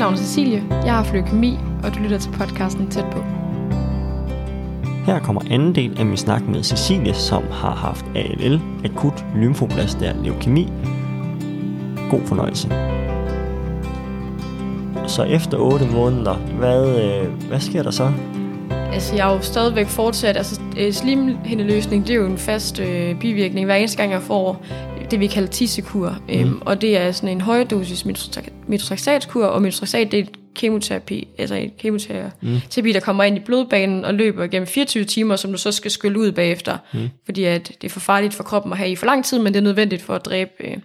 navn er Cecilie, jeg har leukemi, og du lytter til podcasten Tæt på. Her kommer anden del af min snak med Cecilie, som har haft ALL, akut lymfoblastær leukemi. God fornøjelse. Så efter 8 måneder, hvad, øh, hvad sker der så? Altså, jeg er jo stadigvæk fortsat. Altså, øh, slimhindeløsning, det er jo en fast øh, bivirkning, hver eneste gang jeg får det, vi kalder tissekur. Mm. Øhm, og det er sådan en højdosis metotrexatkur, og metotrexat, det er et kemoterapi, altså et kemoterapi, mm. der kommer ind i blodbanen og løber gennem 24 timer, som du så skal skylle ud bagefter, mm. fordi at det er for farligt for kroppen at have i for lang tid, men det er nødvendigt for at dræbe, øh,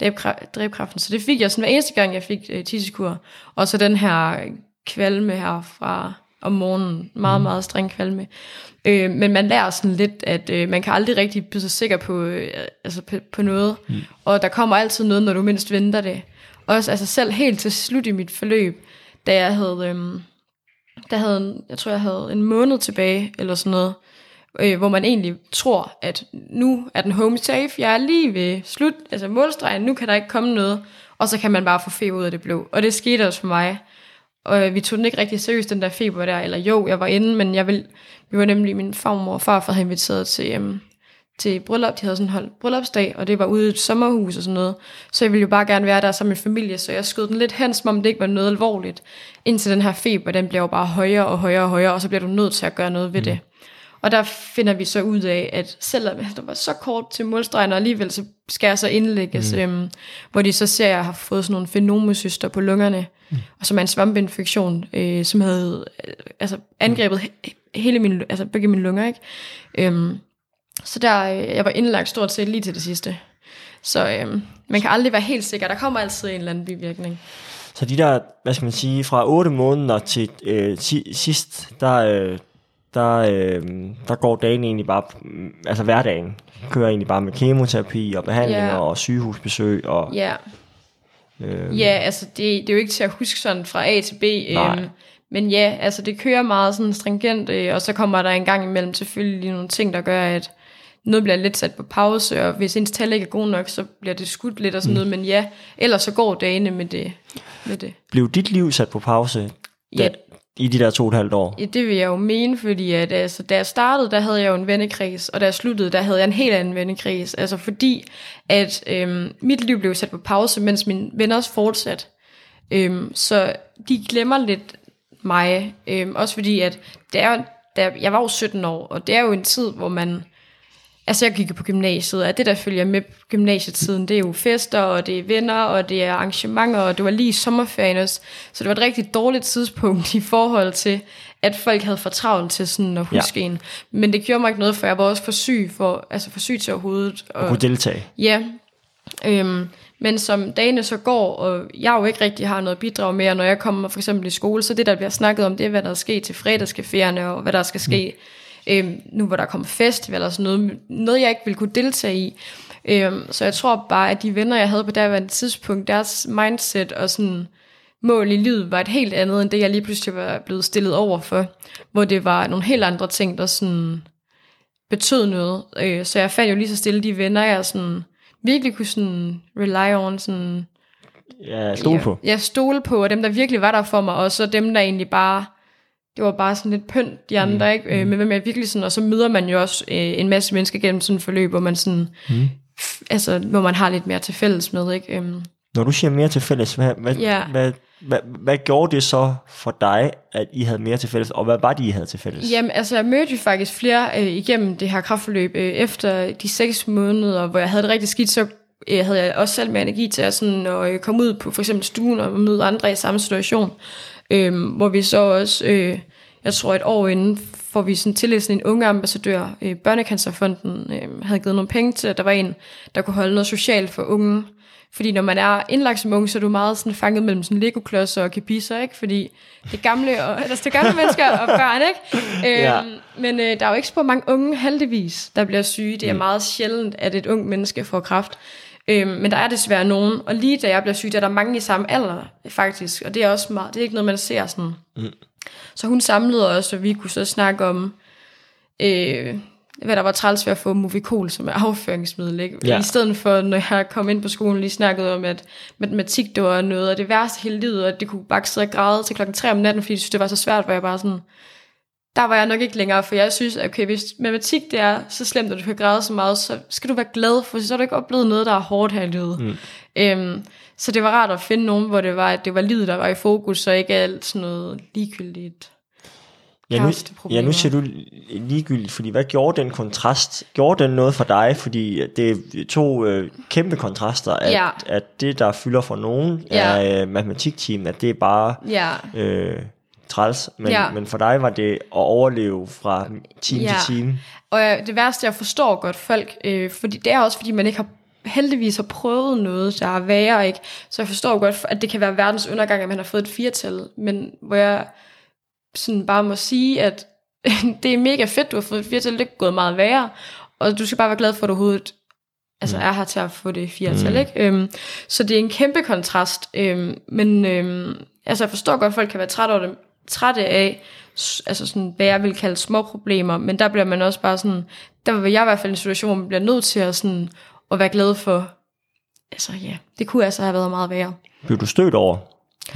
dræbe, dræbe kræften. Så det fik jeg sådan hver eneste gang, jeg fik øh, tissekur. Og så den her kvalme her fra om morgenen. Meget, mm. meget streng kvalme. Øh, men man lærer sådan lidt, at øh, man kan aldrig rigtig blive så sikker på, øh, altså på, på noget. Mm. Og der kommer altid noget, når du mindst venter det. Også altså selv helt til slut i mit forløb, da jeg havde, øh, der havde, jeg tror jeg havde en måned tilbage, eller sådan noget, øh, hvor man egentlig tror, at nu er den home safe, jeg er lige ved slut, altså målstregen, nu kan der ikke komme noget, og så kan man bare få feber ud af det blå. Og det skete også for mig. Og vi tog den ikke rigtig seriøst, den der feber der, eller jo, jeg var inde, men jeg vil, vi var nemlig, min farmor og farfar havde inviteret til, um, til bryllup, de havde sådan holdt bryllupsdag, og det var ude i et sommerhus og sådan noget, så jeg ville jo bare gerne være der sammen med familie, så jeg skød den lidt hen, som om det ikke var noget alvorligt, indtil den her feber, den bliver jo bare højere og højere og højere, og så bliver du nødt til at gøre noget ved mm. det. Og der finder vi så ud af, at selvom der var så kort til målstregen, og alligevel så skal jeg så indlægges, mm. øhm, hvor de så ser, at jeg har fået sådan nogle fenomesyster på lungerne, mm. og som er en svampeinfektion, øh, som havde øh, altså angrebet hele min, altså begge mine lunger. Ikke? Øhm, så der, øh, jeg var indlagt stort set lige til det sidste. Så øh, man kan aldrig være helt sikker. Der kommer altid en eller anden bivirkning. Så de der, hvad skal man sige, fra 8 måneder til øh, sidst, der, øh, der, øh, der går dagen egentlig bare, altså hverdagen kører egentlig bare med kemoterapi og behandlinger yeah. og sygehusbesøg. Og, ja, øh, ja altså det, det er jo ikke til at huske sådan fra A til B. Øh, men ja, altså det kører meget sådan stringent, øh, og så kommer der en gang imellem selvfølgelig nogle ting, der gør, at noget bliver lidt sat på pause, og hvis ens tal ikke er god nok, så bliver det skudt lidt og sådan mm. noget, men ja, ellers så går dagene med det. Med det. Blev dit liv sat på pause? Ja, i de der to og et halvt år? Ja, det vil jeg jo mene, fordi at, altså, da jeg startede, der havde jeg jo en vennekreds, og da jeg sluttede, der havde jeg en helt anden vennekreds. Altså fordi, at øhm, mit liv blev sat på pause, mens mine venner også fortsat. Øhm, så de glemmer lidt mig. Øhm, også fordi, at det er, der, jeg var jo 17 år, og det er jo en tid, hvor man Altså jeg gik på gymnasiet, og det der følger med gymnasietiden, det er jo fester, og det er venner, og det er arrangementer, og det var lige sommerferien også. Så det var et rigtig dårligt tidspunkt i forhold til, at folk havde for travlt til sådan at huske ja. en. Men det gjorde mig ikke noget, for jeg var også for syg, for, altså for syg til overhovedet. Og, og kunne deltage. Ja. Øhm, men som dagene så går, og jeg jo ikke rigtig har noget bidrag mere, når jeg kommer for eksempel i skole, så det der bliver snakket om, det er, hvad der er sket til fredagscaféerne, og hvad der skal ske. Mm øhm, nu hvor der kommer festival eller sådan noget, noget jeg ikke ville kunne deltage i. Øhm, så jeg tror bare, at de venner, jeg havde på daværende tidspunkt, deres mindset og sådan mål i livet var et helt andet, end det jeg lige pludselig var blevet stillet over for, hvor det var nogle helt andre ting, der sådan betød noget. Øh, så jeg fandt jo lige så stille de venner, jeg sådan virkelig kunne sådan rely on, sådan Ja, stole på. Ja, stole på, og dem, der virkelig var der for mig, og så dem, der egentlig bare det var bare sådan lidt pynt, de andre, mm. ikke? Øh, mm. men hvem jeg virkelig sådan, og så møder man jo også øh, en masse mennesker gennem sådan et forløb, hvor man sådan, mm. altså, hvor man har lidt mere til fælles med, ikke? Øhm. Når du siger mere til fælles, hvad, hvad, ja. hvad, hvad, hvad gjorde det så for dig, at I havde mere til fælles, og hvad var det, I havde til fælles? Jamen, altså, jeg mødte jo faktisk flere øh, igennem det her kraftforløb. Øh, efter de seks måneder, hvor jeg havde det rigtig skidt, så øh, havde jeg også selv mere energi til at, sådan, at øh, komme ud på for eksempel stuen og møde andre i samme situation. Øh, hvor vi så også, øh, jeg tror et år inden, får vi sådan tillæst en unge ambassadør. Øh, Børnecancerfonden øh, havde givet nogle penge til, at der var en, der kunne holde noget socialt for unge. Fordi når man er indlagt som unge, så er du meget sådan fanget mellem sådan legoklodser og kabisser, ikke? Fordi det er gamle, og, altså det er gamle mennesker og børn, ikke? Øh, ja. Men øh, der er jo ikke så mange unge, heldigvis, der bliver syge. Det er mm. meget sjældent, at et ung menneske får kræft. Øhm, men der er desværre nogen, og lige da jeg bliver syg, der er der mange i samme alder, faktisk, og det er også meget, det er ikke noget, man ser sådan. Mm. Så hun samlede os, og vi kunne så snakke om, øh, hvad der var træls ved at få Movicol som er afføringsmiddel. Ikke? Ja. I stedet for, når jeg kom ind på skolen, lige snakkede om, at matematik, det var noget af det værste hele livet, og at det kunne bare sidde og græde til klokken 3 om natten, fordi jeg synes, det var så svært, hvor jeg bare sådan, der var jeg nok ikke længere, for jeg synes, at okay, hvis matematik det er så slemt, at du kan græde så meget, så skal du være glad, for så har du ikke oplevet noget, der er hårdt her i livet. Mm. Øhm, så det var rart at finde nogen, hvor det var, at det var livet, der var i fokus, så ikke alt sådan noget ligegyldigt. Ja nu, ja, nu siger du ligegyldigt, fordi hvad gjorde den kontrast? Gjorde den noget for dig? Fordi det er to øh, kæmpe kontraster, at, Ja. at det, der fylder for nogen, Ja. er øh, matematikteam, at det er bare Ja, øh, træls. Men, Ja. men for dig var det at overleve fra time Ja. til time. og jeg, det værste, jeg forstår godt folk, øh, fordi det er også, fordi man ikke har heldigvis har prøvet noget, der er værre, ikke? Så jeg forstår godt, at det kan være verdens undergang, at man har fået et firtal, men hvor jeg sådan bare må sige, at det er mega fedt, du har fået et firtal, det er gået meget værre, og du skal bare være glad for, at du overhovedet altså er her til at få det firtal, mm. ikke? Øhm, så det er en kæmpe kontrast, øhm, men øhm, altså jeg forstår godt, at folk kan være trætte af det, trætte af, altså sådan, hvad jeg vil kalde små problemer, men der bliver man også bare sådan, der var jeg i hvert fald i en situation, hvor man bliver nødt til at, sådan, at være glad for, altså ja, det kunne altså have været meget værre. Blev du stødt over?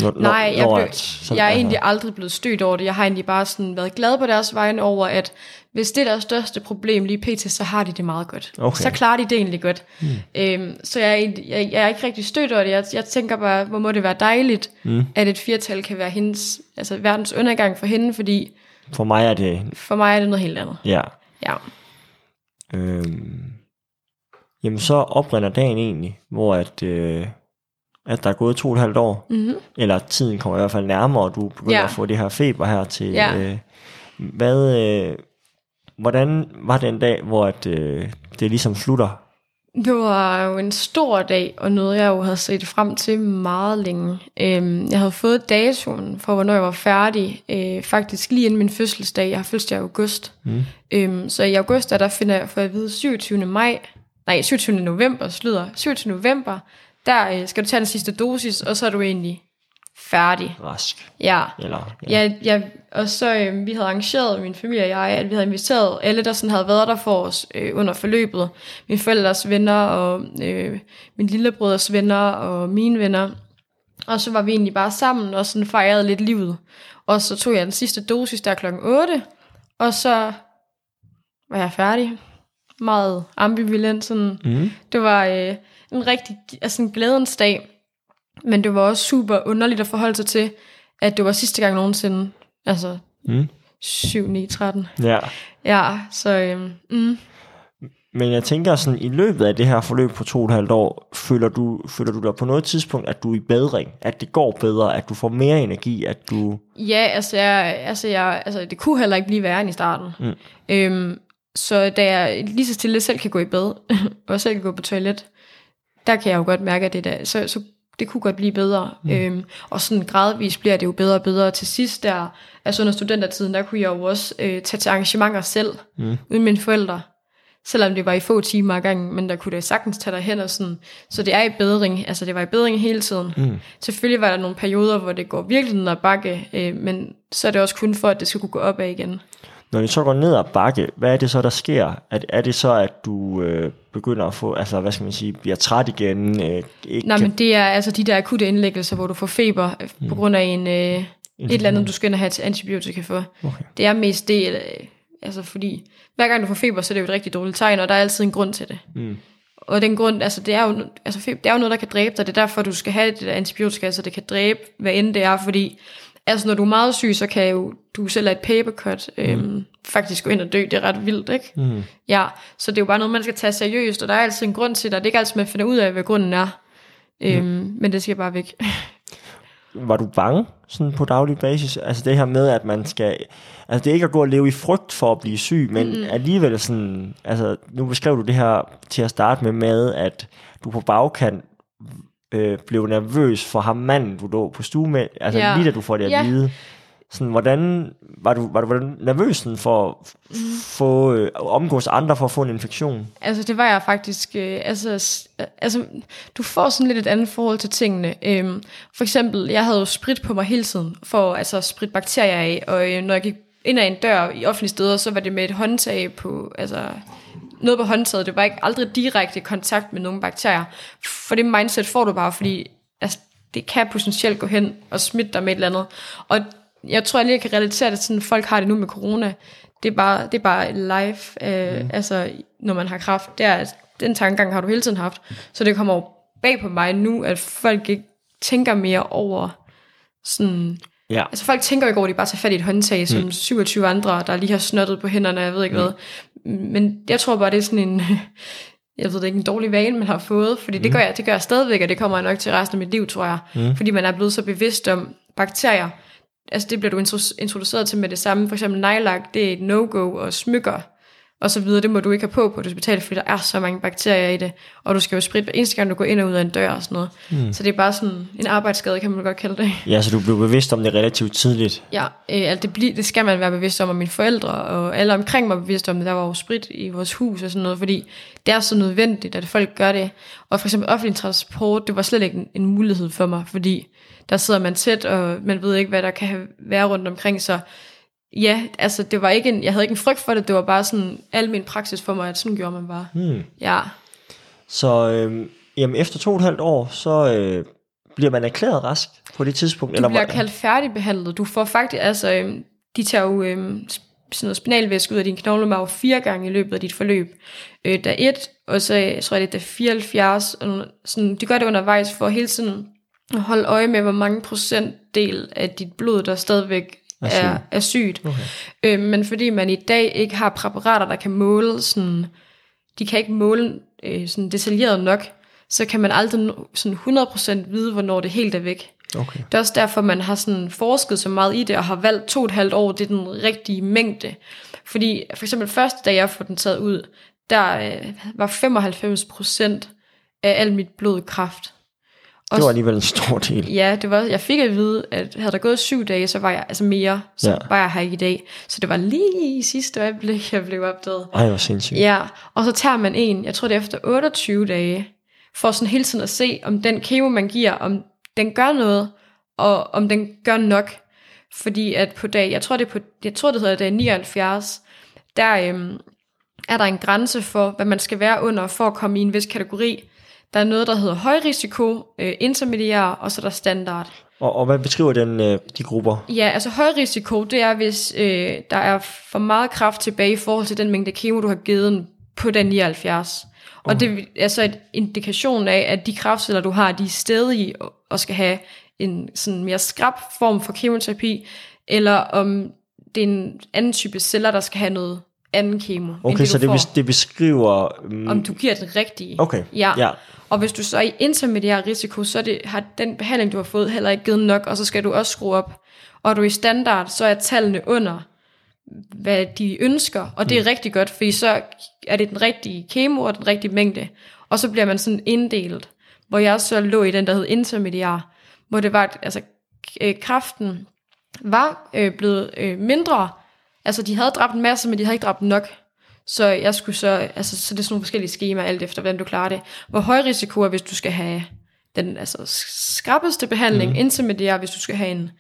Når, Nej, jeg, blev, sådan- jeg er egentlig aldrig blevet stødt over det. Jeg har egentlig bare sådan været glad på deres vegne over, at hvis det er deres største problem lige pt, så har de det meget godt. Okay. Så klarer de det egentlig godt. Mm. Øhm, så jeg er, egentlig- jeg, jeg er ikke rigtig stødt over det. Jeg, jeg tænker bare, hvor må det være dejligt, mm. at et firtal kan være hendes, altså verdens undergang for hende, fordi For mig er det, for mig er det noget helt andet. ja. Ja. Øhm, jamen så oprinder dagen egentlig, hvor at, øh, at der er gået to og et halvt år, Mm-hmm. eller tiden kommer i hvert fald nærmere, og du begynder Ja. at få det her feber her til. Ja. Øh, hvad, øh, hvordan var den dag, hvor at, øh, det ligesom slutter? Det var jo en stor dag, og noget jeg jo havde set frem til meget længe. Øhm, jeg havde fået datoen for, hvornår jeg var færdig, øh, faktisk lige inden min fødselsdag. Jeg har fødselsdag i august. Mm. Øhm, så i august, der, der finder jeg for at vide 27. maj, nej, 27. november, slutter, 27. november, der øh, skal du tage den sidste dosis, og så er du egentlig færdig. Rask. Ja. Eller, Ja, ja, og så øh, vi havde arrangeret, min familie og jeg, at vi havde inviteret alle, der sådan havde været der for os øh, under forløbet. Mine forældres venner, og øh, min lillebrødres venner, og mine venner. Og så var vi egentlig bare sammen, og sådan fejrede lidt livet. Og så tog jeg den sidste dosis der klokken 8, og så var jeg færdig. Meget ambivalent, sådan. Mm. Det var øh, en rigtig altså en glædens dag, men det var også super underligt at forholde sig til, at det var sidste gang nogensinde, altså Mm. 7, 9, 13. Ja. Ja, så øhm, mm, Men jeg tænker sådan, i løbet af det her forløb på to og et halvt år, føler du, føler du dig på noget tidspunkt, at du er i bedring, at det går bedre, at du får mere energi, at du... ja, altså, jeg, altså, jeg, altså, det kunne heller ikke blive værre end i starten. Mm. Øhm, så da jeg lige så stille selv kan gå i bad, og selv kan gå på toilet, der kan jeg jo godt mærke, at det der, så, så det kunne godt blive bedre. Mm. Øhm, og sådan gradvist bliver det jo bedre og bedre. Til sidst der, altså under studentertiden, der kunne jeg jo også øh, tage til arrangementer selv, Mm. uden mine forældre. Selvom det var i få timer ad gangen, men der kunne det sagtens tage dig hen og sådan. Så det er i bedring, altså det var i bedring hele tiden. Mm. Selvfølgelig var der nogle perioder, hvor det går virkelig ned ad bakke, øh, men så er det også kun for, at det skal kunne gå opad igen. Når det så går ned ad bakke, hvad er det så, der sker? Er, er det så, at du øh, begynder at få, altså hvad skal man sige, bliver træt igen? Øh, ikke Nej, men det er altså de der akutte indlæggelser, hvor du får feber øh, Mm. på grund af en, øh, et eller andet, du skal ind og have til antibiotika for. Okay. Det er mest det, øh, altså fordi hver gang du får feber, så er det jo et rigtig dårligt tegn, og der er altid en grund til det. Mm. Og den grund, altså det er jo, altså feber, det er jo noget, der kan dræbe dig. Det er derfor, du skal have det der antibiotika, så det kan dræbe, hvad end det er, fordi altså når du er meget syg, så kan jo du selv et papercut, øhm, faktisk gå ind og dø. Det er ret vildt, ikke? Mm. Ja, så det er jo bare noget, man skal tage seriøst, og der er altid en grund til det, og det er ikke altid, man finder ud af, hvad grunden er. Øhm, Men det skal bare væk. Var du bange sådan på daglig basis? Altså det her med, at man skal... Altså det er ikke at gå og leve i frygt for at blive syg, men mm. alligevel sådan... Altså nu beskrev du det her til at starte med, med at du på bagkant øh, blev nervøs for ham manden, du lå på stue med. Altså Ja. lige da du får det at Ja. vide. Sådan, hvordan var du, var du hvordan nervøs sådan for at få øh, omgås andre for at få en infektion? Altså, det var jeg faktisk... Øh, altså, altså, du får sådan lidt et andet forhold til tingene. Øhm, for eksempel, jeg havde jo sprit på mig hele tiden, for altså sprit bakterier af, og øh, når jeg gik ind ad en dør i offentlige steder, så var det med et håndtag på, altså noget på håndtaget. Det var ikke aldrig direkte kontakt med nogle bakterier. For det mindset får du bare, fordi altså, det kan potentielt gå hen og smitte dig med et eller andet. Og jeg tror, jeg lige kan relatere det sådan, folk har det nu med corona. Det er bare, det er bare live, øh, mm. altså når man har kraft. Det er, den tankegang har du hele tiden haft. Så det kommer jo bag på mig nu, at folk ikke tænker mere over sådan... Ja. Altså folk tænker ikke over, at de bare tager fat i et håndtag, som mm. 27 andre, der lige har snottet på hænderne, jeg ved ikke mm. hvad. Men jeg tror bare, det er sådan en... Jeg ved det ikke, en dårlig vane, man har fået, fordi mm. det, gør jeg, det gør jeg stadigvæk, og det kommer jeg nok til resten af mit liv, tror jeg. Mm. Fordi man er blevet så bevidst om bakterier. Altså det bliver du introduceret til med det samme. For eksempel nejlak, det er et no-go, og smykker og så videre. Det må du ikke have på på et hospital, fordi der er så mange bakterier i det, og du skal jo spritte hver eneste gang, du går ind og ud af en dør og sådan noget. Mm. Så det er bare sådan en arbejdsskade, kan man godt kalde det. Ja, så du blev bevidst om det relativt tidligt. Ja, øh, det, bliver, det skal man være bevidst om, og mine forældre og alle omkring mig bevidst om, at der var jo sprit i vores hus og sådan noget, fordi det er så nødvendigt, at folk gør det. Og for eksempel offentlig transport, det var slet ikke en, en mulighed for mig, fordi der sidder man tæt, og man ved ikke, hvad der kan være rundt omkring, så Ja, altså det var ikke en, jeg havde ikke en frygt for det, det var bare sådan al min praksis for mig, at sådan gjorde man bare. Hmm. Ja. Så øh, jamen, efter to og et halvt år, så øh, bliver man erklæret rask på det tidspunkt? Du eller bliver kaldt færdigbehandlet. Du får faktisk, altså øh, de tager jo øh, sådan noget spinalvæske ud af din knoglemarv fire gange i løbet af dit forløb. Øh, der er et, og så jeg tror jeg, det er 74. Og sådan, de gør det undervejs for hele tiden at holde øje med, hvor mange procentdel af dit blod, der stadigvæk er, er sygt. Okay. Øh, men fordi man i dag ikke har præparater, der kan måle sådan, de kan ikke måle øh, sådan detaljeret nok, så kan man aldrig sådan 100% vide, hvornår det helt er væk. Okay. Det er også derfor, man har sådan forsket så meget i det, og har valgt to og et halvt år, det er den rigtige mængde. Fordi for eksempel første dag, jeg får den taget ud, der øh, var 95% af alt mit blod kraft. Det var alligevel en stor del. Ja, det var, jeg fik at vide, at havde der gået syv dage, så var jeg altså mere, så ja. var jeg her i dag. Så det var lige i sidste øjeblik, jeg blev opdaget. Ej, hvor sindssygt. Ja, og så tager man en, jeg tror det er efter 28 dage, for sådan hele tiden at se, om den kemo, man giver, om den gør noget, og om den gør nok. Fordi at på dag, jeg tror det, på, jeg tror det hedder dag 79, der øhm, er der en grænse for, hvad man skal være under, for at komme i en vis kategori. Der er noget, der hedder højrisiko, øh, intermediær, og så er der standard. Og, og hvad beskriver den, øh, de grupper? Ja, altså højrisiko, det er, hvis øh, der er for meget kraft tilbage i forhold til den mængde kemo, du har givet på den 79. Okay. Og det er så et indikation af, at de kraftceller, du har, de er stedige og skal have en sådan mere skrab form for kemoterapi, eller om det er en anden type celler, der skal have noget anden kemo. Okay, det, så det, bes, det beskriver... Um... Om du giver den rigtige. Okay, ja. ja. Og hvis du så er i intermediær risiko, så det, har den behandling, du har fået, heller ikke givet nok, og så skal du også skrue op. Og er du i standard, så er tallene under, hvad de ønsker, og det er mm. rigtig godt, fordi så er det den rigtige kemo og den rigtige mængde, og så bliver man sådan inddelt, hvor jeg så lå i den, der hed intermediær, hvor det var, altså øh, kraften var øh, blevet øh, mindre, altså de havde dræbt en masse, men de havde ikke dræbt nok, så jeg skulle så, altså, så det er sådan nogle forskellige skemaer, alt efter hvordan du klarer det. Hvor høj risiko er, hvis du skal have den altså, skrappeste behandling, mm. intermediær, hvis du skal have en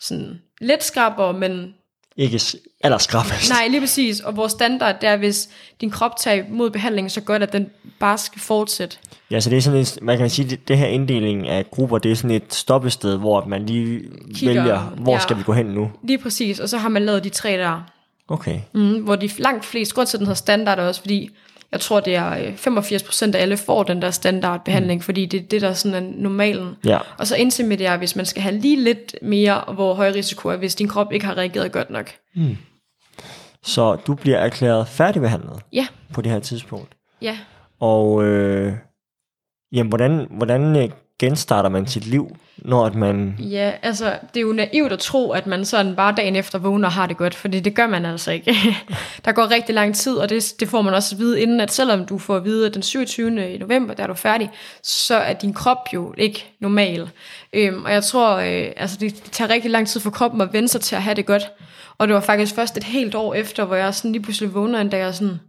sådan lidt skrabber, men... Ikke allerskrappest. Nej, lige præcis. Og vores standard, det er, hvis din krop tager mod behandlingen så godt, at den bare skal fortsætte. Ja, så det er sådan en, man kan sige, det, det her inddeling af grupper, det er sådan et stoppested, hvor man lige Kigger, vælger, hvor ja, skal vi gå hen nu? Lige præcis, og så har man lavet de tre der. Okay. Mm, hvor de langt flest, grund til den hedder standard også, fordi jeg tror det er 85% øh, af alle får den der standardbehandling, mm. fordi det er det, der sådan er normalen. Ja. Og så intermediær, hvis man skal have lige lidt mere, hvor høj risiko er, hvis din krop ikke har reageret godt nok. Mm. Så du bliver erklæret færdigbehandlet ja. på det her tidspunkt. Ja. Og øh, jamen, hvordan, hvordan øh, genstarter man sit liv, når at man... Ja, altså, det er jo naivt at tro, at man sådan bare dagen efter vågner og har det godt, for det gør man altså ikke. der går rigtig lang tid, og det, det får man også at vide inden, at selvom du får at vide, at den 27. november, der er du færdig, så er din krop jo ikke normal. Øhm, og jeg tror, øh, altså, det, det tager rigtig lang tid for kroppen at vende sig til at have det godt. Og det var faktisk først et helt år efter, hvor jeg sådan lige pludselig vågner en dag og sådan,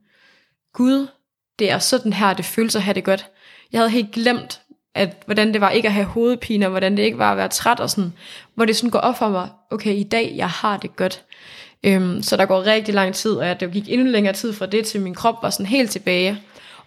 Gud, det er sådan her, det føles at have det godt. Jeg havde helt glemt, at hvordan det var ikke at have hovedpine, og hvordan det ikke var at være træt og sådan, hvor det sådan går op for mig, okay, i dag, jeg har det godt. Øhm, så der går rigtig lang tid, og det gik endnu længere tid fra det, til min krop var sådan helt tilbage.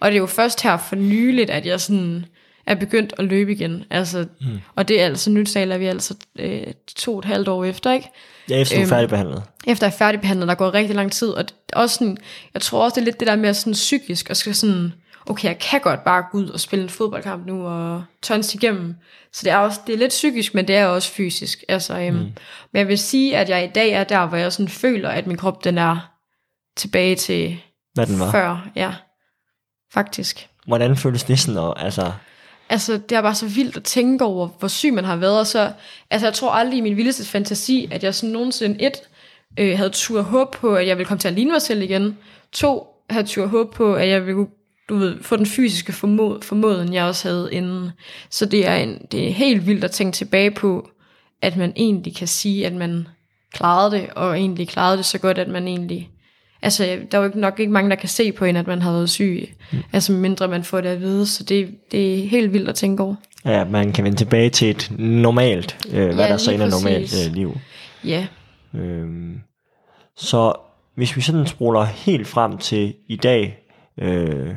Og det er jo først her for nyligt, at jeg sådan er begyndt at løbe igen. Altså, mm. Og det er altså, nu taler vi altså øh, to og et halvt år efter, ikke? Ja, efter du er øhm, færdigbehandlet. Efter jeg er færdigbehandlet, der går rigtig lang tid, og det, også sådan, jeg tror også, det er lidt det der med sådan psykisk, og skal sådan, okay, jeg kan godt bare gå ud og spille en fodboldkamp nu, og tons igennem. Så det er også, det er lidt psykisk, men det er også fysisk. Altså, øhm, mm. Men jeg vil sige, at jeg i dag er der, hvor jeg sådan føler, at min krop, den er tilbage til Hvad den var. før. Ja, faktisk. Hvordan føles det sådan? Og, altså, Altså, det er bare så vildt at tænke over, hvor syg man har været. Og så, altså, jeg tror aldrig i min vildeste fantasi, at jeg sådan nogensinde et, øh, havde tur håb på, at jeg ville komme til at ligne mig selv igen. To, havde tur håb på, at jeg ville du ved, få den fysiske formod, formåden, jeg også havde inden. Så det er, en, det er helt vildt at tænke tilbage på, at man egentlig kan sige, at man klarede det, og egentlig klarede det så godt, at man egentlig Altså, der er jo nok ikke mange, der kan se på en, at man har været syg. Mm. Altså, mindre man får det at vide. Så det, det er helt vildt at tænke over. Ja, man kan vende tilbage til et normalt, øh, hvad ja, der så er normalt øh, liv. Ja. Øhm, så hvis vi sådan spoler helt frem til i dag, øh,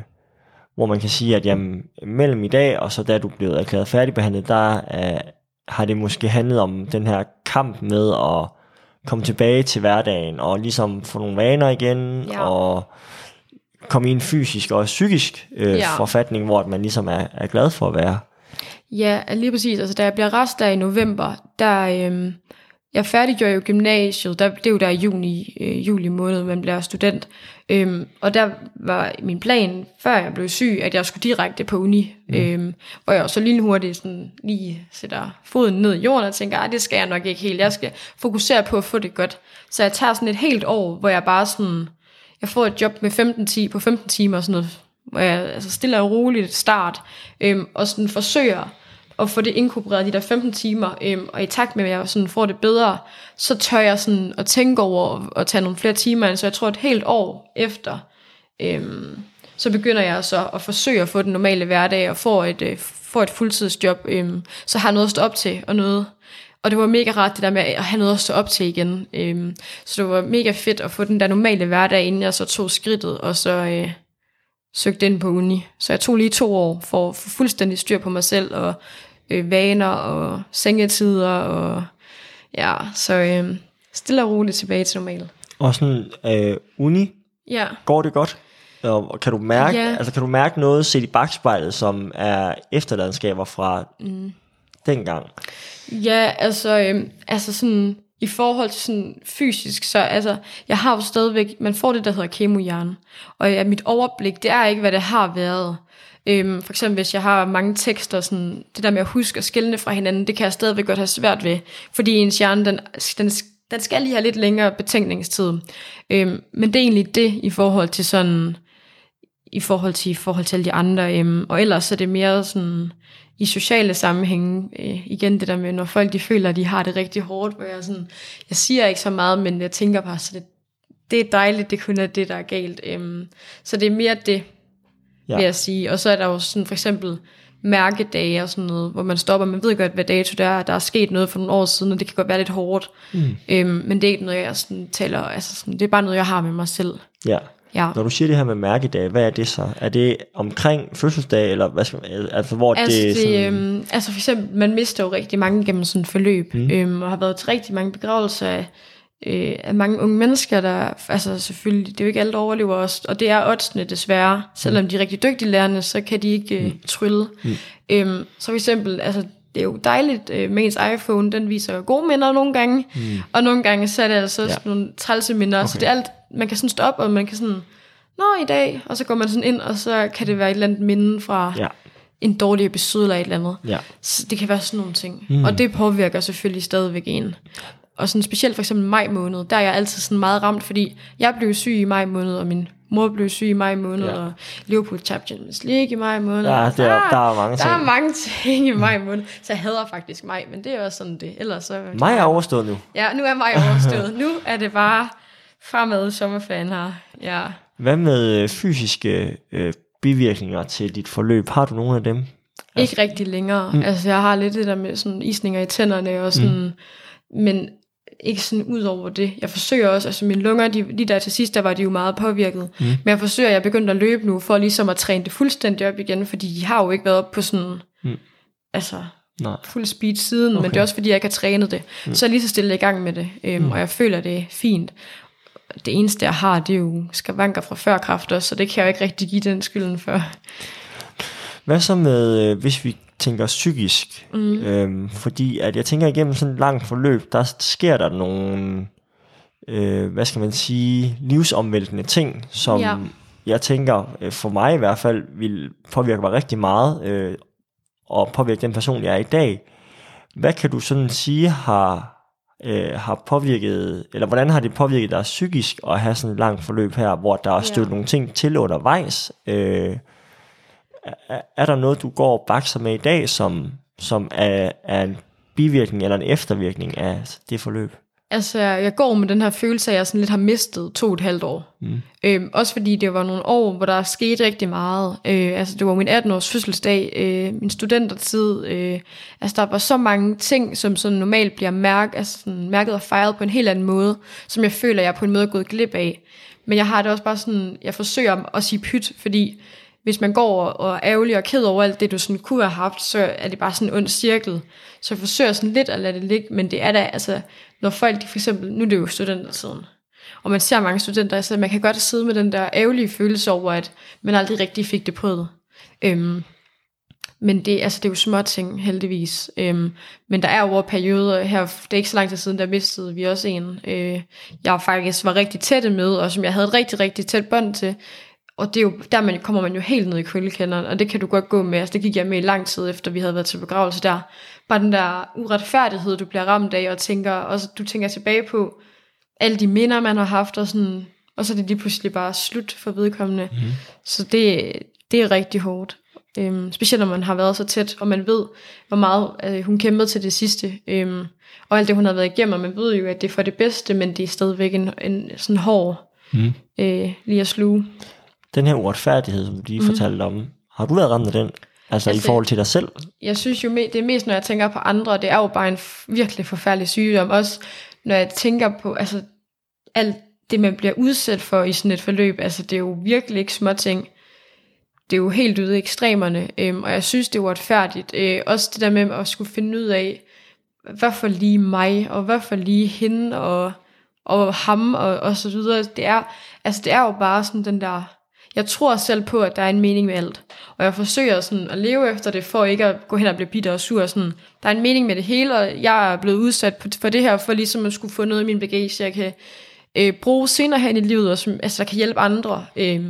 hvor man kan sige, at jamen, mellem i dag og så da du blev erklæret færdigbehandlet, der øh, har det måske handlet om den her kamp med at komme tilbage til hverdagen, og ligesom få nogle vaner igen, ja. og komme i en fysisk og psykisk øh, ja. forfatning, hvor man ligesom er, er glad for at være. Ja, lige præcis. Altså, da jeg bliver rest der i november, der, øhm, jeg færdiggjorde jo gymnasiet, der, det er jo der i juni, øh, juli måned, man bliver student. Øhm, og der var min plan, før jeg blev syg, at jeg skulle direkte på uni. Mm. Øhm, hvor jeg så lige hurtigt sådan, lige sætter foden ned i jorden og tænker, det skal jeg nok ikke helt. Jeg skal fokusere på at få det godt. Så jeg tager sådan et helt år, hvor jeg bare sådan, jeg får et job med 15 10, på 15 timer og sådan noget, hvor jeg altså stille og roligt start, øhm, og sådan forsøger at få det inkorporeret de der 15 timer, øhm, og i takt med, at jeg sådan får det bedre, så tør jeg sådan at tænke over at tage nogle flere timer ind, så jeg tror et helt år efter, øhm, så begynder jeg så at forsøge at få den normale hverdag, og få et, øh, få et fuldtidsjob, øhm, så har jeg noget at stå op til, og noget, og det var mega rart det der med at have noget at stå op til igen. Øhm, så det var mega fedt at få den der normale hverdag, inden jeg så tog skridtet, og så øh, søgte ind på uni. Så jeg tog lige to år for at få fuldstændig styr på mig selv, og øh, vaner og sengetider og ja, så øh, stille og roligt tilbage til normalt. Og sådan øh, uni, ja. går det godt? Og kan du mærke, ja. altså kan du mærke noget set i bagspejlet, som er efterladenskaber fra mm. dengang? Ja, altså, øh, altså sådan, i forhold til sådan fysisk, så altså, jeg har jo stadigvæk, man får det, der hedder kemohjerne, og ja, mit overblik, det er ikke, hvad det har været. Øhm, for eksempel hvis jeg har mange tekster, sådan, det der med at huske og skille fra hinanden, det kan jeg stadigvæk godt have svært ved, fordi ens hjerne, den, den, den skal lige have lidt længere betænkningstid. Øhm, men det er egentlig det i forhold til sådan, i forhold til, i forhold til alle de andre, øhm, og ellers er det mere sådan, i sociale sammenhænge, øh, igen det der med, når folk de føler, at de har det rigtig hårdt, hvor jeg sådan, jeg siger ikke så meget, men jeg tænker bare, så det, det er dejligt, det kun er det, der er galt. Øhm, så det er mere det, ja. vil jeg sige. Og så er der jo sådan for eksempel mærkedage og sådan noget, hvor man stopper, man ved godt, hvad dato det er, der er sket noget for nogle år siden, og det kan godt være lidt hårdt. Mm. Øhm, men det er ikke noget, jeg sådan taler, altså sådan, det er bare noget, jeg har med mig selv. Ja. Ja. Når du siger det her med mærkedage, hvad er det så? Er det omkring fødselsdag, eller hvad skal altså hvor altså, det, det sådan... øhm, Altså for eksempel, man mister jo rigtig mange gennem sådan et forløb, mm. øhm, og har været til rigtig mange begravelser af, øh, af mange unge mennesker, der, altså selvfølgelig, det er jo ikke alle, der overlever os, og det er oddsene desværre, selvom mm. de er rigtig dygtige lærerne, så kan de ikke øh, mm. trylle. Mm. Øhm, så for eksempel, altså det er jo dejligt øh, med ens iPhone, den viser gode minder nogle gange, mm. og nogle gange så er det altså ja. nogle trælse minder, okay. så det er alt, man kan sådan stå op, og man kan sådan, nå i dag, og så går man sådan ind, og så kan det være et eller andet minde fra ja. en dårlig episode eller et eller andet. Ja. Så det kan være sådan nogle ting, mm. og det påvirker selvfølgelig stadigvæk en. Og sådan specielt for eksempel maj måned, der er jeg altid sådan meget ramt, fordi jeg blev syg i maj måned, og min mor blev syg i maj måned, ja. og Liverpool tabte Champions League i maj måned. Ja, det er, der, er mange der ting. Der er mange ting i maj måned, så jeg hader faktisk maj, men det er også sådan det. Ellers så, maj er overstået nu. Ja, nu er maj overstået. nu er det bare fremad sommerferien her. Ja. Hvad med øh, fysiske øh, bivirkninger til dit forløb? Har du nogle af dem? Altså, ikke rigtig længere. Mm. Altså, jeg har lidt det der med sådan isninger i tænderne og sådan, mm. men ikke sådan ud over det. Jeg forsøger også, altså mine lunger, de, lige der til sidst, der var de jo meget påvirket. Mm. Men jeg forsøger, jeg er begyndt at løbe nu, for ligesom at træne det fuldstændig op igen, fordi de har jo ikke været op på sådan, mm. altså Nej. fuld speed siden, okay. men det er også fordi, jeg ikke har trænet det. Mm. Så er jeg lige så stille i gang med det, øhm, mm. og jeg føler, det er fint. Det eneste, jeg har, det er jo skavanker fra før kraft også, så det kan jeg jo ikke rigtig give den skylden for. Hvad så med, øh, hvis vi tænker psykisk? Mm. Øhm, fordi at jeg tænker igennem sådan et langt forløb, der sker der nogle, øh, hvad skal man sige, livsomvæltende ting, som ja. jeg tænker, øh, for mig i hvert fald, vil påvirke mig rigtig meget, øh, og påvirke den person, jeg er i dag. Hvad kan du sådan sige har, øh, har påvirket, eller hvordan har det påvirket dig psykisk at have sådan et langt forløb her, hvor der er stødt ja. nogle ting til undervejs? Øh, er, er der noget, du går og bakser med i dag, som, som er, er en bivirkning eller en eftervirkning af det forløb? Altså, jeg går med den her følelse af, at jeg sådan lidt har mistet to og et halvt år. Mm. Øhm, også fordi det var nogle år, hvor der skete rigtig meget. Øh, altså, det var min 18-års fødselsdag, øh, min studentertid. Øh, altså, der var så mange ting, som sådan normalt bliver mærket, altså sådan mærket og fejret på en helt anden måde, som jeg føler, jeg er på en måde gået glip af. Men jeg har det også bare sådan, jeg forsøger at sige pyt, fordi hvis man går og er ærgerlig og ked over alt det, du sådan kunne have haft, så er det bare sådan en ond cirkel. Så jeg forsøger sådan lidt at lade det ligge, men det er da, altså, når folk, de for eksempel, nu er det jo studentertiden, og man ser mange studenter, så man kan godt sidde med den der ærgerlige følelse over, at man aldrig rigtig fik det prøvet. Øhm, men det, altså, det er jo små ting, heldigvis. Øhm, men der er over perioder her, det er ikke så lang tid siden, der mistede vi også en. Øh, jeg faktisk var rigtig tæt med, og som jeg havde et rigtig, rigtig tæt bånd til. Og det er jo, der man, kommer man jo helt ned i køllekænderen, og det kan du godt gå med. Altså, det gik jeg med i lang tid efter, vi havde været til begravelse der. Bare den der uretfærdighed, du bliver ramt af, og tænker, og så, du tænker tilbage på alle de minder, man har haft, og, sådan, og så er det lige pludselig bare slut for vedkommende. Mm. Så det, det er rigtig hårdt. Øhm, specielt når man har været så tæt, og man ved, hvor meget øh, hun kæmpede til det sidste. Øhm, og alt det, hun har været igennem, og man ved jo, at det er for det bedste, men det er stadigvæk en, en sådan hård mm. øh, lige at sluge den her uretfærdighed, som du lige mm. fortalte om, har du været ramt af den? Altså, altså i forhold til dig selv? Jeg synes jo, det er mest, når jeg tænker på andre, det er jo bare en virkelig forfærdelig sygdom. Også når jeg tænker på, altså, alt det, man bliver udsat for i sådan et forløb, altså, det er jo virkelig ikke små ting. Det er jo helt ude i ekstremerne, øhm, og jeg synes, det er uretfærdigt. Øh, også det der med at skulle finde ud af, hvad for lige mig, og hvad for lige hende, og, og ham, og, og så videre. Det er, altså, det er jo bare sådan den der jeg tror selv på, at der er en mening med alt. Og jeg forsøger sådan at leve efter det, for ikke at gå hen og blive bitter og sur. Sådan. Der er en mening med det hele, og jeg er blevet udsat for det her, for ligesom at skulle få noget i min bagage, jeg kan øh, bruge senere hen i livet, og som altså, der kan hjælpe andre. Øh,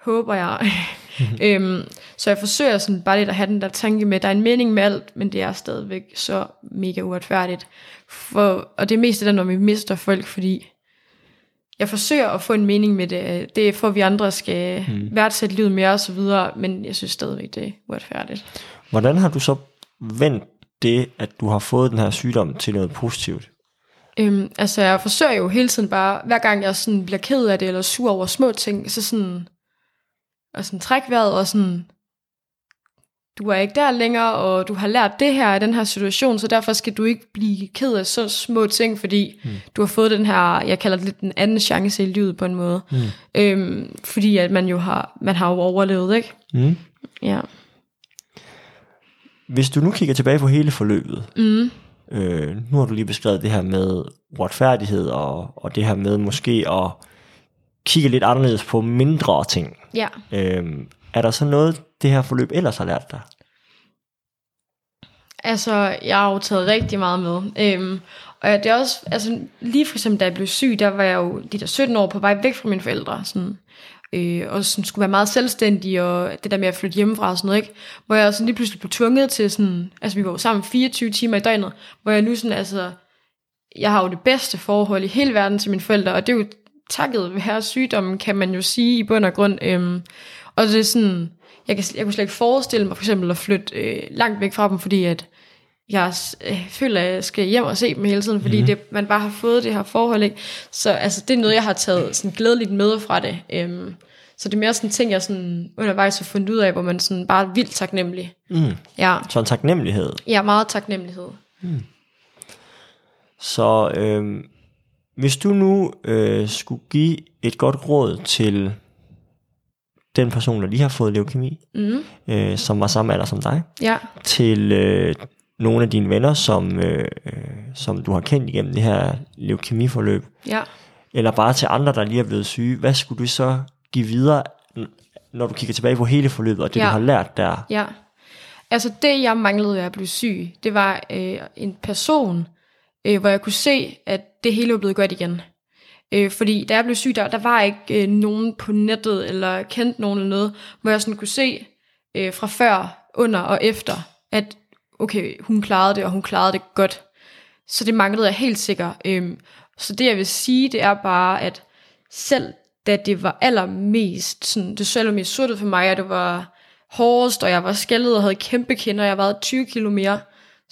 håber jeg. øhm, så jeg forsøger sådan bare lidt at have den der tanke med, at der er en mening med alt, men det er stadigvæk så mega uretfærdigt. For, og det er mest det når vi mister folk, fordi jeg forsøger at få en mening med det. Det er for, at vi andre skal hmm. værdsætte livet mere og så videre, men jeg synes stadigvæk, det er uretfærdigt. Hvordan har du så vendt det, at du har fået den her sygdom til noget positivt? Øhm, altså, jeg forsøger jo hele tiden bare, hver gang jeg sådan bliver ked af det, eller sur over små ting, så sådan, og sådan træk vejret, og sådan, du er ikke der længere, og du har lært det her i den her situation, så derfor skal du ikke blive ked af så små ting, fordi mm. du har fået den her, jeg kalder det lidt en anden chance i livet på en måde. Mm. Øhm, fordi at man jo har, man har jo overlevet, ikke? Mm. Ja. Hvis du nu kigger tilbage på hele forløbet, mm. øh, nu har du lige beskrevet det her med retfærdighed, og, og det her med måske at kigge lidt anderledes på mindre ting. Ja. Øhm, er der så noget, det her forløb ellers har lært dig? Altså, jeg har jo taget rigtig meget med. Øhm, og det er også, altså lige for eksempel, da jeg blev syg, der var jeg jo de der 17 år på vej væk fra mine forældre. Sådan, øh, og sådan skulle være meget selvstændig, og det der med at flytte hjemmefra og sådan noget, ikke? Hvor jeg sådan lige pludselig blev tvunget til sådan, altså vi var jo sammen 24 timer i døgnet, hvor jeg nu sådan, altså, jeg har jo det bedste forhold i hele verden til mine forældre, og det er jo takket være sygdommen, kan man jo sige i bund og grund. Øhm, og det er sådan, jeg, kan, jeg kunne slet ikke forestille mig for eksempel at flytte øh, langt væk fra dem, fordi at jeg øh, føler, at jeg skal hjem og se dem hele tiden, fordi mm. det, man bare har fået det her forhold. Ikke? Så altså, det er noget, jeg har taget sådan glædeligt med fra det. Øhm, så det er mere sådan ting, jeg sådan undervejs har fundet ud af, hvor man sådan bare er vildt taknemmelig. Mm. Ja. Så en taknemmelighed? Ja, meget taknemmelighed. Mm. Så øh, hvis du nu øh, skulle give et godt råd til den person, der lige har fået leukemi, Mm. øh, som var samme alder som dig, Ja. til øh, nogle af dine venner, som, øh, øh, som du har kendt igennem det her leukemiforløb, Ja. eller bare til andre, der lige er blevet syge, hvad skulle du så give videre, når du kigger tilbage på hele forløbet, og det Ja. du har lært der? Ja. Altså det, jeg manglede, da jeg blev syg, det var øh, en person, øh, hvor jeg kunne se, at det hele var blevet godt igen. Øh, fordi da jeg blev syg, der, der var ikke øh, nogen på nettet, eller kendt nogen eller noget, hvor jeg sådan kunne se øh, fra før, under og efter, at okay, hun klarede det, og hun klarede det godt. Så det manglede jeg helt sikkert. Øh, så det jeg vil sige, det er bare, at selv da det var allermest, sådan, det så allermest sortet for mig, at det var hårdest, og jeg var skældet og havde kæmpe kinder, og jeg vejede 20 kilo mere,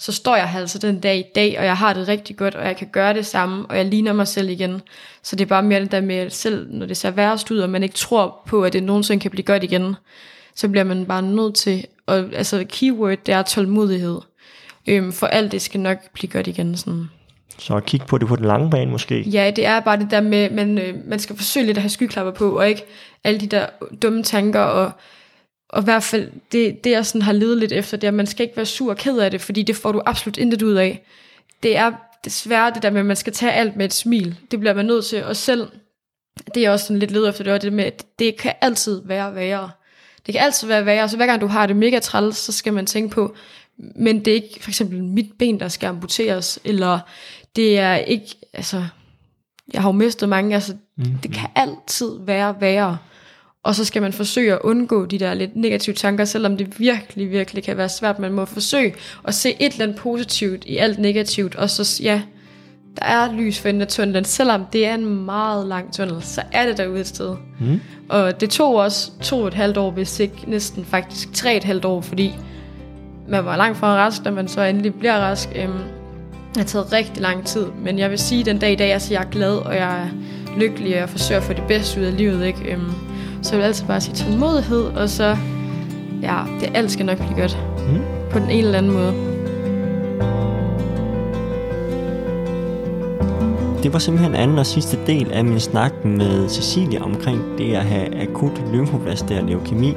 så står jeg her altså den dag i dag, og jeg har det rigtig godt, og jeg kan gøre det samme, og jeg ligner mig selv igen. Så det er bare mere det der med, at selv når det ser værst ud, og man ikke tror på, at det nogensinde kan blive godt igen, så bliver man bare nødt til, og altså keyword, det er tålmodighed. Øhm, for alt det skal nok blive godt igen. Sådan. Så kig på det på den lange bane måske. Ja, det er bare det der med, man, øh, man skal forsøge lidt at have skyklapper på, og ikke alle de der dumme tanker, og, og i hvert fald det, det jeg sådan har ledet lidt efter, det er, at man skal ikke være sur og ked af det, fordi det får du absolut intet ud af. Det er desværre det der med, at man skal tage alt med et smil. Det bliver man nødt til, og selv, det er også sådan lidt led efter, det er det med, at det kan altid være værre. Det kan altid være værre, så hver gang du har det mega træls, så skal man tænke på, men det er ikke for eksempel mit ben, der skal amputeres, eller det er ikke, altså, jeg har jo mistet mange, altså, mm. det kan altid være værre. Og så skal man forsøge at undgå de der lidt negative tanker, selvom det virkelig, virkelig kan være svært. Man må forsøge at se et eller andet positivt i alt negativt, og så, ja, der er lys for enden af tunnelen. Selvom det er en meget lang tunnel, så er det derude et sted. Mm. Og det tog også to og et halvt år, hvis ikke næsten faktisk tre et halvt år, fordi man var langt fra rask, da man så endelig bliver rask. Øhm, det har taget rigtig lang tid, men jeg vil sige, at den dag i dag, altså, jeg er glad, og jeg er lykkelig, og jeg forsøger at få det bedste ud af livet. Ikke? Øhm, så jeg vil altid bare sige tålmodighed, og så, ja, det alt skal nok blive godt. Mm. På den ene eller anden måde. Det var simpelthen anden og sidste del af min snak med Cecilie omkring det at have akut lymfoblastisk leukemi.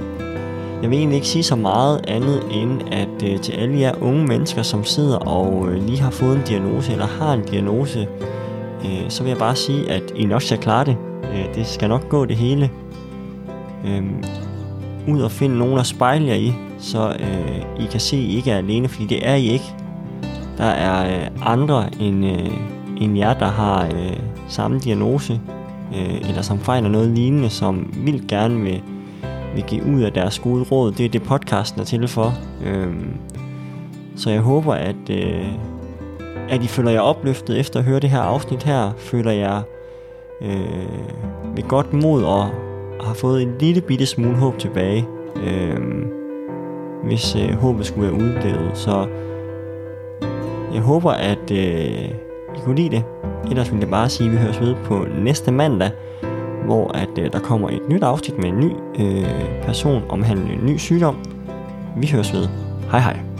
Jeg vil egentlig ikke sige så meget andet end, at øh, til alle jer unge mennesker, som sidder og øh, lige har fået en diagnose eller har en diagnose, øh, så vil jeg bare sige, at I nok skal klare det. Øh, det skal nok gå det hele. Øh, ud og finde nogen at spejle jer i, så øh, I kan se, at I ikke er alene, fordi det er I ikke. Der er øh, andre end, øh, end jer, der har øh, samme diagnose, øh, eller som fejler noget lignende, som vildt gerne vil, vil give ud af deres gode råd. Det er det, podcasten er til for. Øh, så jeg håber, at, øh, at I føler jer opløftet efter at høre det her afsnit her. Føler jer øh, med godt mod og har fået en lille bitte smule håb tilbage. Øh, hvis øh, håbet skulle være udlevet. Så jeg håber, at øh, I kunne lide det. Ellers vil jeg bare sige, at vi høres ved på næste mandag, hvor at øh, der kommer et nyt afsnit med en ny øh, person omhandlende en ny sygdom. Vi høres ved. Hej hej.